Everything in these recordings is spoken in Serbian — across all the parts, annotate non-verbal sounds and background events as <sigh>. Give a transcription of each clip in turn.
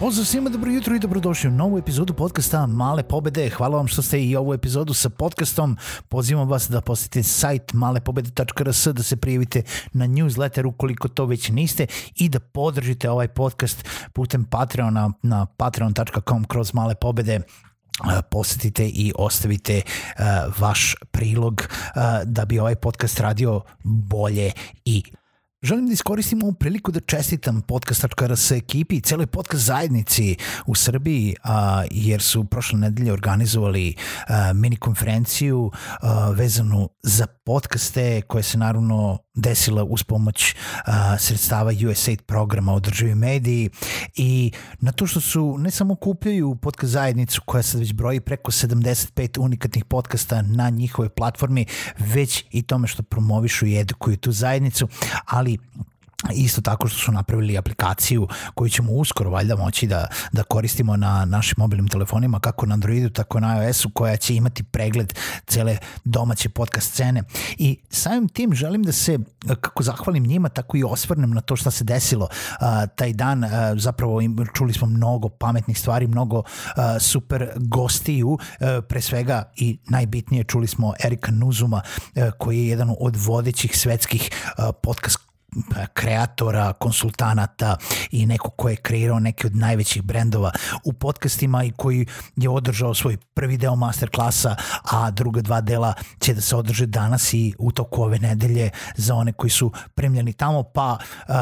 Pozdrav svima, dobro jutro i dobrodošli u novu epizodu podcasta Male pobede. Hvala vam što ste i ovu epizodu sa podcastom. Pozivam vas da posjetite sajt malepobede.rs, da se prijavite na newsletter ukoliko to već niste i da podržite ovaj podcast putem Patreona na patreon.com kroz male pobede e, posetite i ostavite uh, vaš prilog uh, da bi ovaj podcast radio bolje i Želim da iskoristim ovu priliku da čestitam podcast.rs ekipi i celoj podcast zajednici u Srbiji, a, jer su prošle nedelje organizovali a, mini konferenciju a, vezanu za podcaste koja se naravno desila uz pomoć a, sredstava USAID programa održivi mediji i na to što su ne samo kupljaju podcast zajednicu koja sad već broji preko 75 unikatnih podcasta na njihovoj platformi, već i tome što promovišu i edukuju tu zajednicu, ali ali isto tako što su napravili aplikaciju koju ćemo uskoro valjda moći da, da koristimo na našim mobilnim telefonima kako na Androidu tako na iOS-u koja će imati pregled cele domaće podcast scene i samim tim želim da se kako zahvalim njima tako i osvrnem na to šta se desilo a, taj dan a, zapravo im, čuli smo mnogo pametnih stvari mnogo a, super gostiju a, pre svega i najbitnije čuli smo Erika Nuzuma a, koji je jedan od vodećih svetskih a, podcast E, kreatora, konsultanata i neko ko je kreirao neke od najvećih brendova u podcastima i koji je održao svoj prvi deo masterklasa, a druga dva dela će da se održe danas i u toku ove nedelje za one koji su primljeni tamo, pa uh,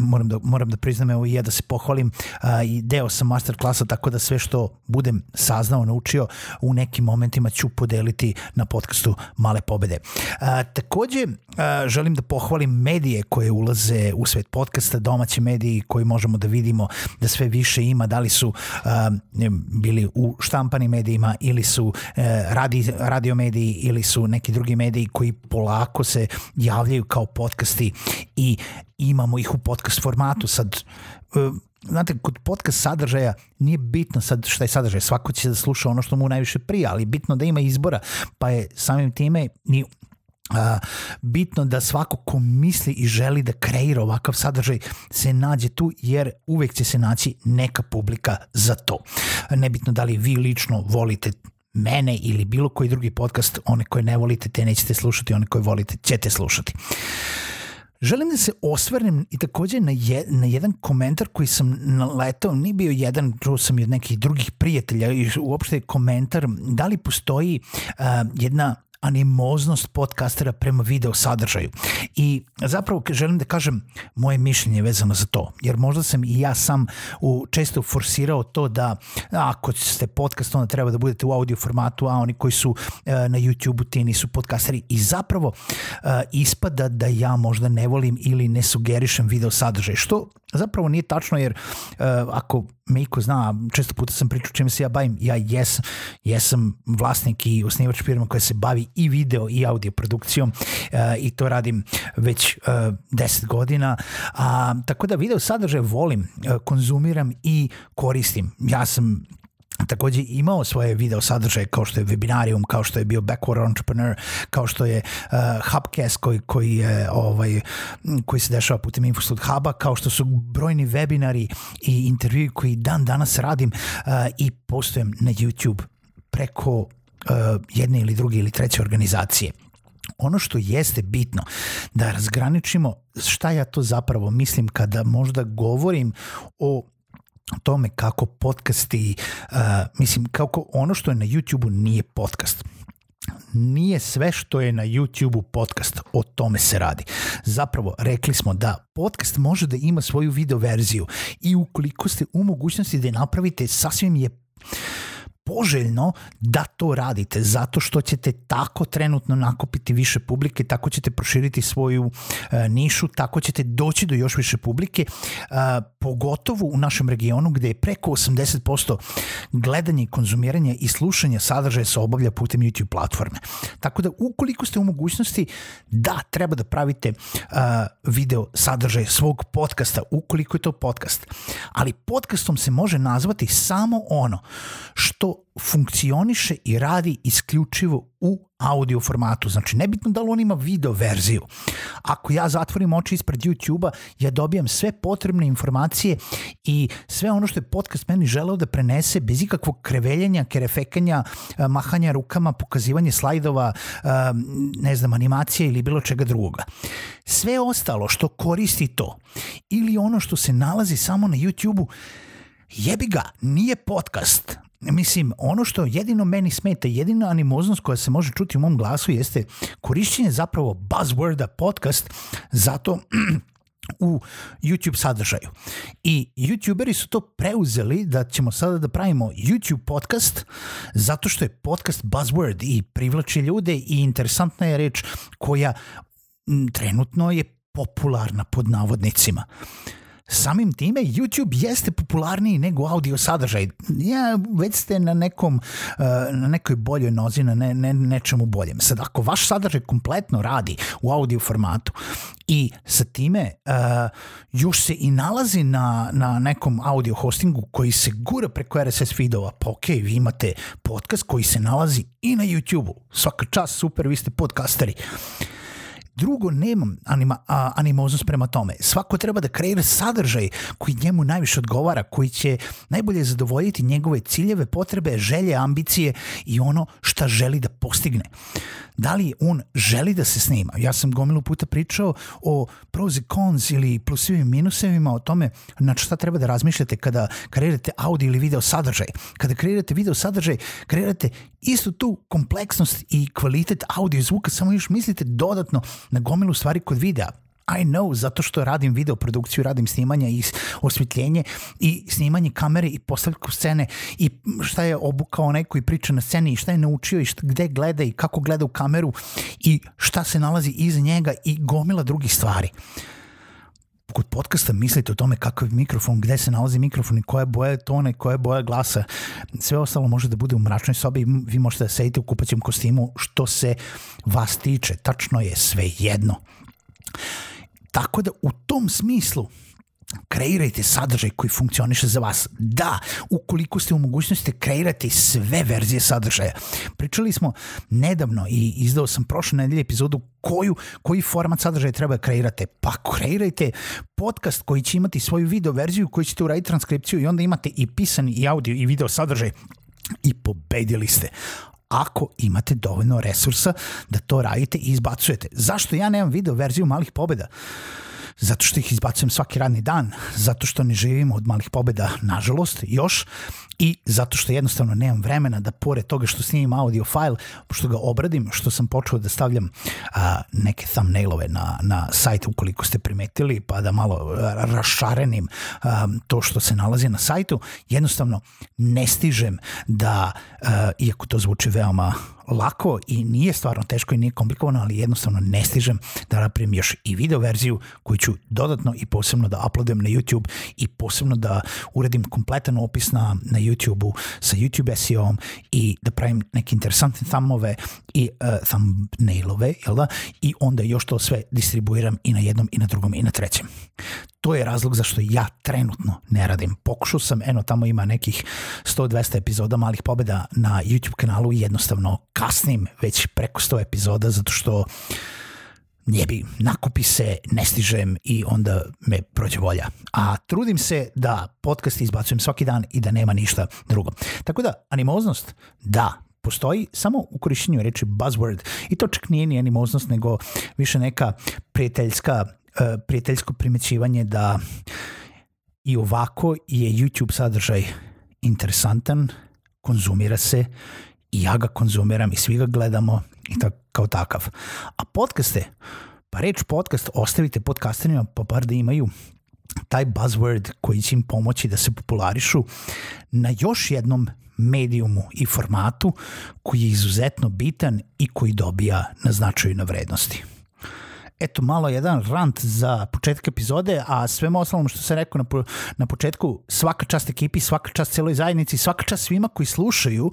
moram, da, moram da priznam evo i ja da se pohvalim uh, i deo sam masterklasa, tako da sve što budem saznao, naučio, u nekim momentima ću podeliti na podcastu Male pobede. Uh, takođe, uh, želim da pohvalim medije koje ulaze u svet podcasta, domaći mediji koji možemo da vidimo da sve više ima, da li su um, bili u štampanim medijima ili su uh, radi, radio mediji ili su neki drugi mediji koji polako se javljaju kao podcasti i imamo ih u podcast formatu. Sad, eh, znate, kod podcast sadržaja nije bitno sad šta je sadržaj, svako će da sluša ono što mu najviše prija, ali bitno da ima izbora, pa je samim time ni Uh, bitno da svako ko misli i želi da kreira ovakav sadržaj se nađe tu jer uvek će se naći neka publika za to. Nebitno da li vi lično volite mene ili bilo koji drugi podcast, one koje ne volite te nećete slušati, one koje volite ćete slušati. Želim da se osvrnem i takođe na, je, na jedan komentar koji sam naletao, nije bio jedan, čuo sam i od nekih drugih prijatelja i uopšte komentar da li postoji uh, jedna animoznost podcastera prema video sadržaju. I zapravo želim da kažem moje mišljenje vezano za to, jer možda sam i ja sam u, često forsirao to da ako ste podcast, onda treba da budete u audio formatu, a oni koji su e, na YouTube-u ti nisu podcasteri. I zapravo e, ispada da ja možda ne volim ili ne sugerišem video sadržaj, što Zapravo nije tačno jer uh, ako me iko zna, često puta sam pričao čime se ja bavim, ja jesam, jesam vlasnik i osnivač firma koja se bavi i video i audio produkcijom uh, i to radim već uh, eh, 10 godina. A, tako da video sadržaj volim, uh, konzumiram i koristim. Ja sam takođe imao svoje video sadržaje kao što je Webinarium, kao što je bio Backward Entrepreneur, kao što je uh, Hubcast koji, koji, je, ovaj, koji se dešava putem Infostud Huba, kao što su brojni webinari i intervjui koji dan danas radim uh, i postojem na YouTube preko uh, jedne ili druge ili treće organizacije. Ono što jeste bitno da razgraničimo šta ja to zapravo mislim kada možda govorim o o tome kako podcasti, uh, mislim, kako ono što je na YouTube-u nije podcast nije sve što je na YouTube-u podcast, o tome se radi. Zapravo, rekli smo da podcast može da ima svoju video verziju i ukoliko ste u mogućnosti da je napravite, sasvim je poželjno da to radite, zato što ćete tako trenutno nakupiti više publike, tako ćete proširiti svoju e, nišu, tako ćete doći do još više publike, e, pogotovo u našem regionu gde je preko 80% gledanja i konzumiranja i slušanja sadržaja se obavlja putem YouTube platforme. Tako da ukoliko ste u mogućnosti, da, treba da pravite e, video sadržaj svog podcasta, ukoliko je to podcast. Ali podcastom se može nazvati samo ono što funkcioniše i radi isključivo u audio formatu. Znači, nebitno da li on ima video verziju. Ako ja zatvorim oči ispred YouTube-a, ja dobijam sve potrebne informacije i sve ono što je podcast meni želeo da prenese bez ikakvog kreveljenja, kerefekanja, eh, mahanja rukama, pokazivanje slajdova, eh, ne znam, animacija ili bilo čega drugoga. Sve ostalo što koristi to ili ono što se nalazi samo na YouTube-u, jebi ga, nije podcast, Mislim, ono što jedino meni smeta, jedina animoznost koja se može čuti u mom glasu jeste korišćenje zapravo buzzworda podcast zato <clears throat> u YouTube sadržaju. I YouTuberi su to preuzeli da ćemo sada da pravimo YouTube podcast zato što je podcast buzzword i privlači ljude i interesantna je reč koja trenutno je popularna pod navodnicima. Uh, Samim time YouTube jeste popularniji nego audio sadržaj. Ja, već ste na nekom eh, na nekoj boljoj nozi, na ne, ne, nečemu boljem. Sad, ako vaš sadržaj kompletno radi u audio formatu i sa time uh, još se i nalazi na, na nekom audio hostingu koji se gura preko RSS feedova, pa ok, vi imate podcast koji se nalazi i na YouTube-u. Svaka čast, super, vi ste podcasteri. Uh, Drugo, nemam anima, a, animoznost prema tome. Svako treba da kreira sadržaj koji njemu najviše odgovara, koji će najbolje zadovoljiti njegove ciljeve, potrebe, želje, ambicije i ono šta želi da postigne. Da li on želi da se snima? Ja sam gomilu puta pričao o pros i cons ili plusivim i minusevima, o tome na šta treba da razmišljate kada kreirate audio ili video sadržaj. Kada kreirate video sadržaj, kreirate istu tu kompleksnost i kvalitet audio i zvuka, samo još mislite dodatno na gomilu stvari kod videa. I know, zato što radim video produkciju, radim snimanje i osvetljenje i snimanje kamere i postavljku scene i šta je obukao onaj koji priča na sceni i šta je naučio i šta, gde gleda i kako gleda u kameru i šta se nalazi iza njega i gomila drugih stvari. Uh, kod podcasta mislite o tome kakav je mikrofon, gde se nalazi mikrofon i koja je boja tone, koja je boja glasa. Sve ostalo može da bude u mračnoj sobi vi možete da sedite u kupaćem kostimu što se vas tiče. Tačno je sve jedno. Tako da u tom smislu kreirajte sadržaj koji funkcioniše za vas. Da, ukoliko ste u mogućnosti da kreirate sve verzije sadržaja. Pričali smo nedavno i izdao sam prošle nedelje epizodu koju, koji format sadržaja treba da kreirate. Pa kreirajte podcast koji će imati svoju video verziju koju ćete uraditi transkripciju i onda imate i pisani i audio i video sadržaj i pobedili ste ako imate dovoljno resursa da to radite i izbacujete. Zašto ja nemam video verziju malih pobeda? zato što ih izbacujem svaki radni dan, zato što ne živimo od malih pobeda, nažalost, još, i zato što jednostavno nemam vremena da pored toga što snimim audio file, što ga obradim, što sam počeo da stavljam a, neke thumbnailove na, na sajt ukoliko ste primetili, pa da malo rašarenim a, to što se nalazi na sajtu, jednostavno ne stižem da, a, iako to zvuči veoma lako i nije stvarno teško i nije komplikovano, ali jednostavno ne stižem da napravim još i video verziju koju ću ću dodatno i posebno da uploadem na YouTube i posebno da uradim kompletan opis na, na YouTube-u sa YouTube SEO-om i da pravim neke interesantne thumbove i uh, thumbnailove, jel da? I onda još to sve distribuiram i na jednom i na drugom i na trećem. To je razlog zašto ja trenutno ne radim. Pokušao sam, eno, tamo ima nekih 100-200 epizoda malih pobeda na YouTube kanalu i jednostavno kasnim već preko 100 epizoda zato što uh, njebi, nakupi se, ne stižem i onda me prođe volja. A trudim se da podcast izbacujem svaki dan i da nema ništa drugo. Tako da, animoznost, da, postoji samo u korišćenju reči buzzword i to čak nije ni animoznost nego više neka prijateljska, e, prijateljsko primećivanje da i ovako je YouTube sadržaj interesantan, konzumira se i ja ga konzumiram i svi ga gledamo i tako kao takav. A podcaste, pa reč podcast ostavite podcasterima pa bar da imaju taj buzzword koji će im pomoći da se popularišu na još jednom medijumu i formatu koji je izuzetno bitan i koji dobija na značaju na vrednosti eto malo jedan rant za početak epizode, a svema ostalom što se rekao na, po, na početku, svaka čast ekipi, svaka čast celoj zajednici, svaka čast svima koji slušaju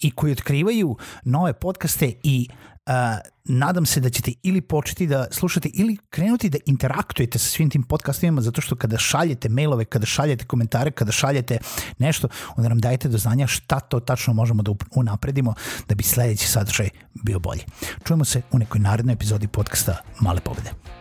i koji otkrivaju nove podcaste i uh, Uh, nadam se da ćete ili početi da slušate ili krenuti da interaktujete sa svim tim podcastima zato što kada šaljete mailove, kada šaljete komentare, kada šaljete nešto, onda nam dajete do znanja šta to tačno možemo da unapredimo da bi sledeći sadržaj bio bolji. Čujemo se u nekoj narednoj epizodi podcasta Male pobede.